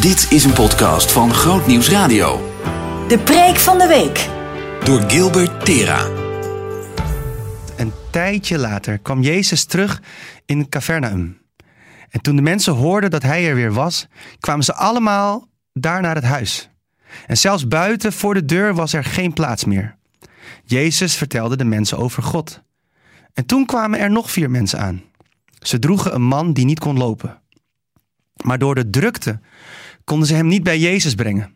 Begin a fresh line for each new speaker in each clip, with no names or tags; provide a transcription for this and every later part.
Dit is een podcast van Groot Nieuws Radio.
De preek van de week.
Door Gilbert Tera.
Een tijdje later kwam Jezus terug in Capernaum. En toen de mensen hoorden dat hij er weer was, kwamen ze allemaal daar naar het huis. En zelfs buiten voor de deur was er geen plaats meer. Jezus vertelde de mensen over God. En toen kwamen er nog vier mensen aan. Ze droegen een man die niet kon lopen. Maar door de drukte konden ze hem niet bij Jezus brengen.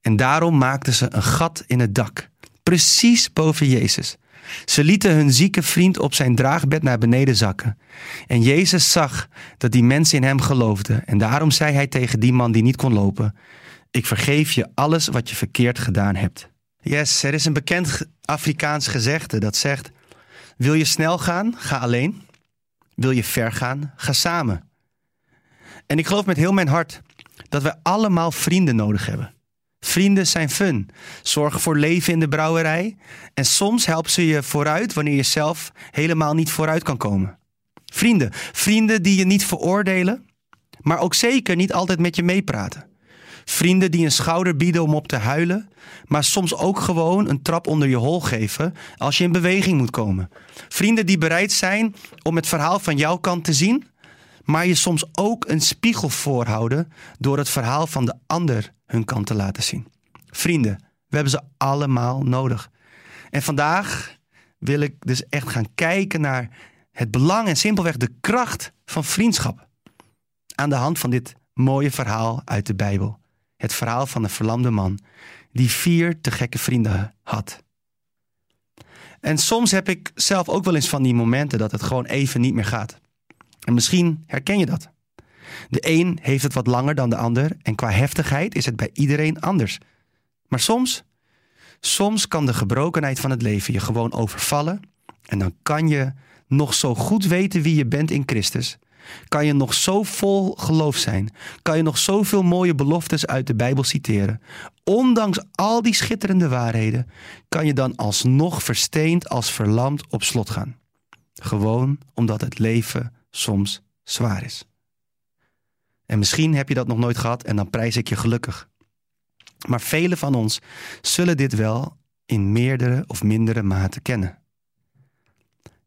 En daarom maakten ze een gat in het dak, precies boven Jezus. Ze lieten hun zieke vriend op zijn draagbed naar beneden zakken. En Jezus zag dat die mensen in hem geloofden. En daarom zei hij tegen die man die niet kon lopen: Ik vergeef je alles wat je verkeerd gedaan hebt. Yes, er is een bekend Afrikaans gezegde dat zegt: Wil je snel gaan? Ga alleen. Wil je ver gaan? Ga samen. En ik geloof met heel mijn hart dat we allemaal vrienden nodig hebben. Vrienden zijn fun, zorgen voor leven in de brouwerij en soms helpen ze je vooruit wanneer je zelf helemaal niet vooruit kan komen. Vrienden, vrienden die je niet veroordelen, maar ook zeker niet altijd met je meepraten. Vrienden die een schouder bieden om op te huilen, maar soms ook gewoon een trap onder je hol geven als je in beweging moet komen. Vrienden die bereid zijn om het verhaal van jouw kant te zien, maar je soms ook een spiegel voorhouden door het verhaal van de ander hun kant te laten zien. Vrienden, we hebben ze allemaal nodig. En vandaag wil ik dus echt gaan kijken naar het belang en simpelweg de kracht van vriendschap. Aan de hand van dit mooie verhaal uit de Bijbel. Het verhaal van een verlamde man die vier te gekke vrienden had. En soms heb ik zelf ook wel eens van die momenten dat het gewoon even niet meer gaat. En misschien herken je dat. De een heeft het wat langer dan de ander en qua heftigheid is het bij iedereen anders. Maar soms, soms kan de gebrokenheid van het leven je gewoon overvallen en dan kan je nog zo goed weten wie je bent in Christus. Kan je nog zo vol geloof zijn? Kan je nog zoveel mooie beloftes uit de Bijbel citeren? Ondanks al die schitterende waarheden, kan je dan alsnog versteend als verlamd op slot gaan. Gewoon omdat het leven soms zwaar is. En misschien heb je dat nog nooit gehad en dan prijs ik je gelukkig. Maar velen van ons zullen dit wel in meerdere of mindere mate kennen.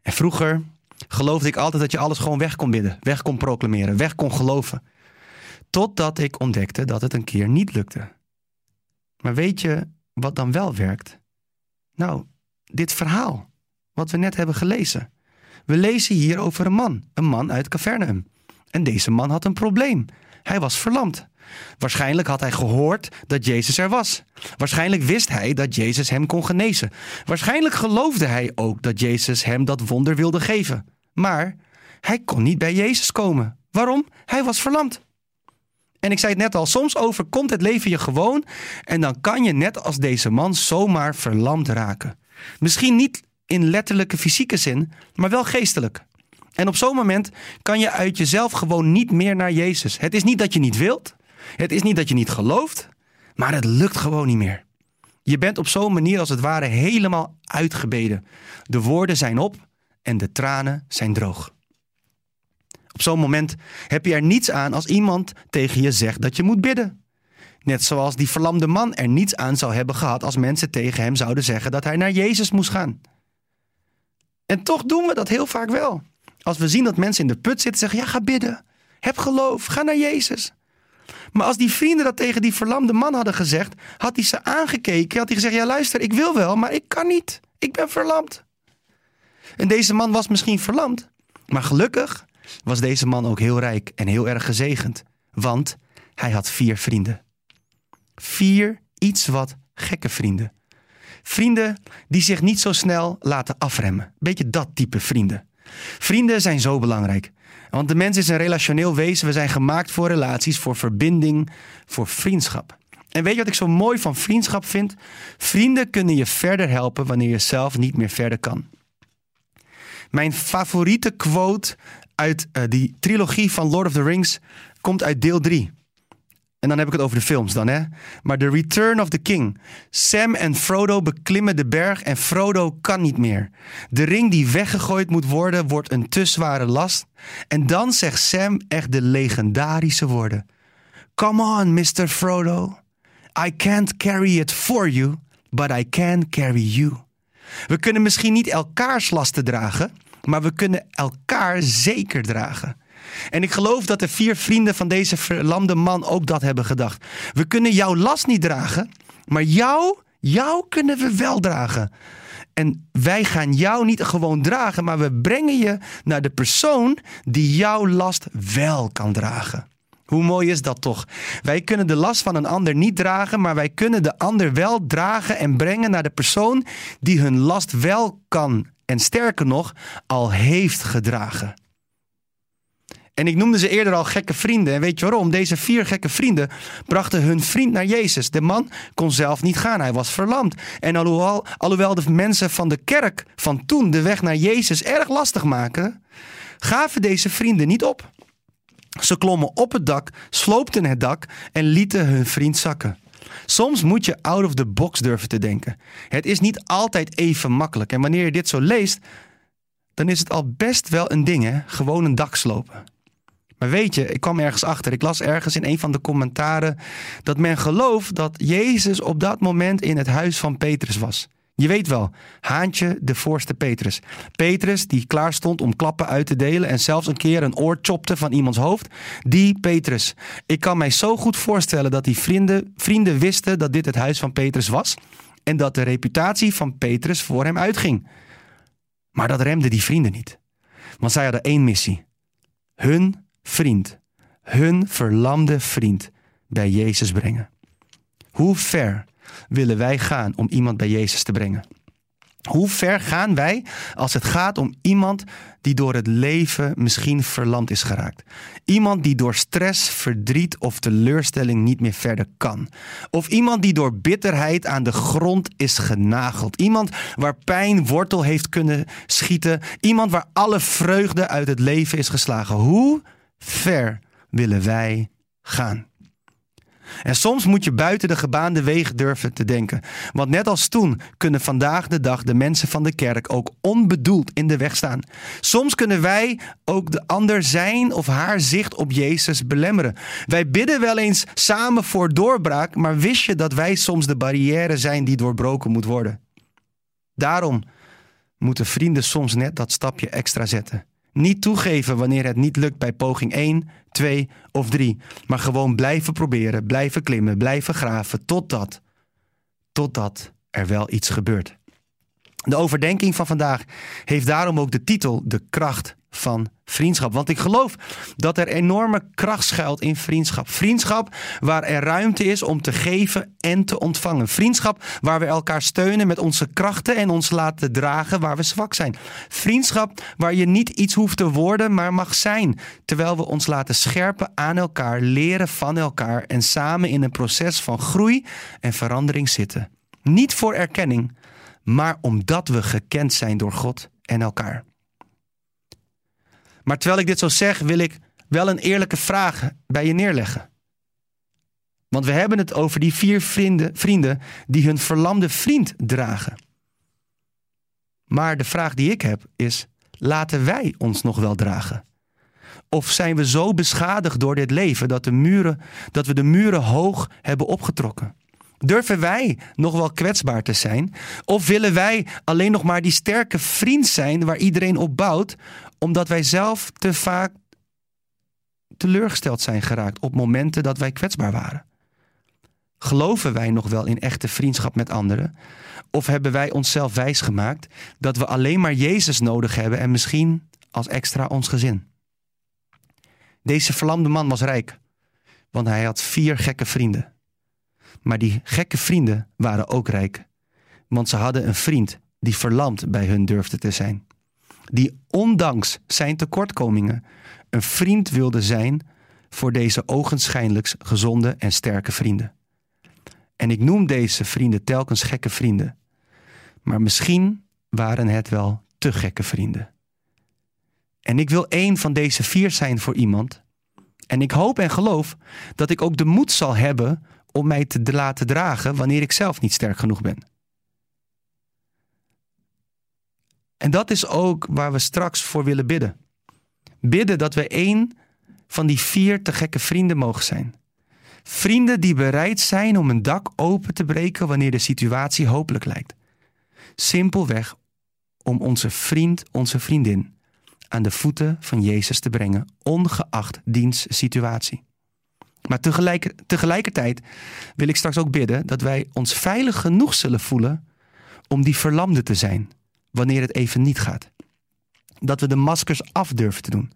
En vroeger geloofde ik altijd dat je alles gewoon weg kon bidden, weg kon proclameren, weg kon geloven. Totdat ik ontdekte dat het een keer niet lukte. Maar weet je wat dan wel werkt? Nou, dit verhaal, wat we net hebben gelezen. We lezen hier over een man, een man uit Cavernaum. En deze man had een probleem. Hij was verlamd. Waarschijnlijk had hij gehoord dat Jezus er was. Waarschijnlijk wist hij dat Jezus hem kon genezen. Waarschijnlijk geloofde hij ook dat Jezus hem dat wonder wilde geven. Maar hij kon niet bij Jezus komen. Waarom? Hij was verlamd. En ik zei het net al, soms overkomt het leven je gewoon en dan kan je net als deze man zomaar verlamd raken. Misschien niet in letterlijke fysieke zin, maar wel geestelijk. En op zo'n moment kan je uit jezelf gewoon niet meer naar Jezus. Het is niet dat je niet wilt, het is niet dat je niet gelooft, maar het lukt gewoon niet meer. Je bent op zo'n manier als het ware helemaal uitgebeden. De woorden zijn op en de tranen zijn droog. Op zo'n moment heb je er niets aan als iemand tegen je zegt dat je moet bidden. Net zoals die verlamde man er niets aan zou hebben gehad als mensen tegen hem zouden zeggen dat hij naar Jezus moest gaan. En toch doen we dat heel vaak wel. Als we zien dat mensen in de put zitten, zeggen: Ja, ga bidden. Heb geloof. Ga naar Jezus. Maar als die vrienden dat tegen die verlamde man hadden gezegd, had hij ze aangekeken. Had hij gezegd: Ja, luister, ik wil wel, maar ik kan niet. Ik ben verlamd. En deze man was misschien verlamd. Maar gelukkig was deze man ook heel rijk en heel erg gezegend. Want hij had vier vrienden. Vier iets wat gekke vrienden. Vrienden die zich niet zo snel laten afremmen. Beetje dat type vrienden. Vrienden zijn zo belangrijk. Want de mens is een relationeel wezen. We zijn gemaakt voor relaties, voor verbinding, voor vriendschap. En weet je wat ik zo mooi van vriendschap vind? Vrienden kunnen je verder helpen wanneer je zelf niet meer verder kan. Mijn favoriete quote uit uh, die trilogie van Lord of the Rings komt uit deel 3. En dan heb ik het over de films dan, hè. Maar The Return of the King. Sam en Frodo beklimmen de berg en Frodo kan niet meer. De ring die weggegooid moet worden, wordt een te zware last. En dan zegt Sam echt de legendarische woorden. Come on, Mr. Frodo. I can't carry it for you, but I can carry you. We kunnen misschien niet elkaars lasten dragen, maar we kunnen elkaar zeker dragen. En ik geloof dat de vier vrienden van deze verlamde man ook dat hebben gedacht. We kunnen jouw last niet dragen, maar jou, jou kunnen we wel dragen. En wij gaan jou niet gewoon dragen, maar we brengen je naar de persoon die jouw last wel kan dragen. Hoe mooi is dat toch? Wij kunnen de last van een ander niet dragen, maar wij kunnen de ander wel dragen en brengen naar de persoon die hun last wel kan en sterker nog, al heeft gedragen. En ik noemde ze eerder al gekke vrienden. En weet je waarom? Deze vier gekke vrienden brachten hun vriend naar Jezus. De man kon zelf niet gaan, hij was verlamd. En alhoewel, alhoewel de mensen van de kerk van toen de weg naar Jezus erg lastig maken, gaven deze vrienden niet op. Ze klommen op het dak, sloopten het dak en lieten hun vriend zakken. Soms moet je out of the box durven te denken. Het is niet altijd even makkelijk. En wanneer je dit zo leest, dan is het al best wel een ding, hè? Gewoon een dak slopen. Maar weet je, ik kwam ergens achter. Ik las ergens in een van de commentaren dat men gelooft dat Jezus op dat moment in het huis van Petrus was. Je weet wel, Haantje de voorste Petrus. Petrus die klaar stond om klappen uit te delen en zelfs een keer een oor chopte van iemands hoofd. Die Petrus. Ik kan mij zo goed voorstellen dat die vrienden, vrienden wisten dat dit het huis van Petrus was en dat de reputatie van Petrus voor hem uitging. Maar dat remde die vrienden niet. Want zij hadden één missie. Hun vriend, hun verlamde vriend bij Jezus brengen. Hoe ver willen wij gaan om iemand bij Jezus te brengen? Hoe ver gaan wij als het gaat om iemand die door het leven misschien verlamd is geraakt? Iemand die door stress, verdriet of teleurstelling niet meer verder kan. Of iemand die door bitterheid aan de grond is genageld. Iemand waar pijn wortel heeft kunnen schieten. Iemand waar alle vreugde uit het leven is geslagen. Hoe ver willen wij gaan? En soms moet je buiten de gebaande wegen durven te denken. Want net als toen kunnen vandaag de dag de mensen van de kerk ook onbedoeld in de weg staan. Soms kunnen wij ook de ander zijn of haar zicht op Jezus belemmeren. Wij bidden wel eens samen voor doorbraak, maar wist je dat wij soms de barrière zijn die doorbroken moet worden? Daarom moeten vrienden soms net dat stapje extra zetten. Niet toegeven wanneer het niet lukt bij poging 1, 2 of 3. Maar gewoon blijven proberen, blijven klimmen, blijven graven totdat, totdat er wel iets gebeurt. De overdenking van vandaag heeft daarom ook de titel De kracht van vriendschap. Want ik geloof dat er enorme kracht schuilt in vriendschap. Vriendschap waar er ruimte is om te geven en te ontvangen. Vriendschap waar we elkaar steunen met onze krachten en ons laten dragen waar we zwak zijn. Vriendschap waar je niet iets hoeft te worden, maar mag zijn. Terwijl we ons laten scherpen aan elkaar, leren van elkaar en samen in een proces van groei en verandering zitten. Niet voor erkenning, maar omdat we gekend zijn door God en elkaar. Maar terwijl ik dit zo zeg, wil ik wel een eerlijke vraag bij je neerleggen. Want we hebben het over die vier vrienden, vrienden die hun verlamde vriend dragen. Maar de vraag die ik heb is: laten wij ons nog wel dragen? Of zijn we zo beschadigd door dit leven dat, de muren, dat we de muren hoog hebben opgetrokken? Durven wij nog wel kwetsbaar te zijn? Of willen wij alleen nog maar die sterke vriend zijn waar iedereen op bouwt, omdat wij zelf te vaak teleurgesteld zijn geraakt op momenten dat wij kwetsbaar waren? Geloven wij nog wel in echte vriendschap met anderen? Of hebben wij onszelf wijsgemaakt dat we alleen maar Jezus nodig hebben en misschien als extra ons gezin? Deze verlamde man was rijk, want hij had vier gekke vrienden. Maar die gekke vrienden waren ook rijk, want ze hadden een vriend die verlamd bij hun durfde te zijn. Die ondanks zijn tekortkomingen een vriend wilde zijn voor deze ogenschijnlijk gezonde en sterke vrienden. En ik noem deze vrienden telkens gekke vrienden. Maar misschien waren het wel te gekke vrienden. En ik wil één van deze vier zijn voor iemand. En ik hoop en geloof dat ik ook de moed zal hebben om mij te laten dragen wanneer ik zelf niet sterk genoeg ben. En dat is ook waar we straks voor willen bidden. Bidden dat we één van die vier te gekke vrienden mogen zijn. Vrienden die bereid zijn om een dak open te breken wanneer de situatie hopelijk lijkt. Simpelweg om onze vriend, onze vriendin aan de voeten van Jezus te brengen, ongeacht diens situatie. Maar tegelijk, tegelijkertijd wil ik straks ook bidden dat wij ons veilig genoeg zullen voelen om die verlamde te zijn wanneer het even niet gaat. Dat we de maskers af durven te doen.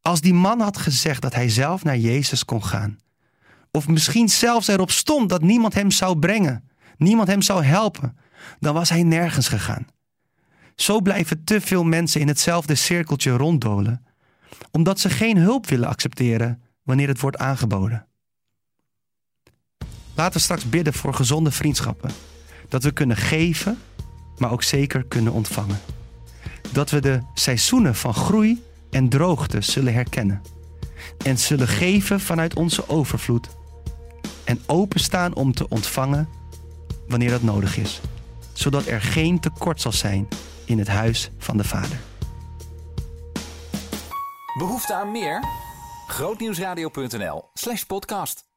Als die man had gezegd dat hij zelf naar Jezus kon gaan, of misschien zelfs erop stond dat niemand hem zou brengen, niemand hem zou helpen, dan was hij nergens gegaan. Zo blijven te veel mensen in hetzelfde cirkeltje ronddolen, omdat ze geen hulp willen accepteren wanneer het wordt aangeboden. Laten we straks bidden voor gezonde vriendschappen. Dat we kunnen geven, maar ook zeker kunnen ontvangen. Dat we de seizoenen van groei en droogte zullen herkennen. En zullen geven vanuit onze overvloed. En openstaan om te ontvangen wanneer dat nodig is. Zodat er geen tekort zal zijn in het huis van de Vader.
Behoefte aan meer? Grootnieuwsradio.nl slash podcast.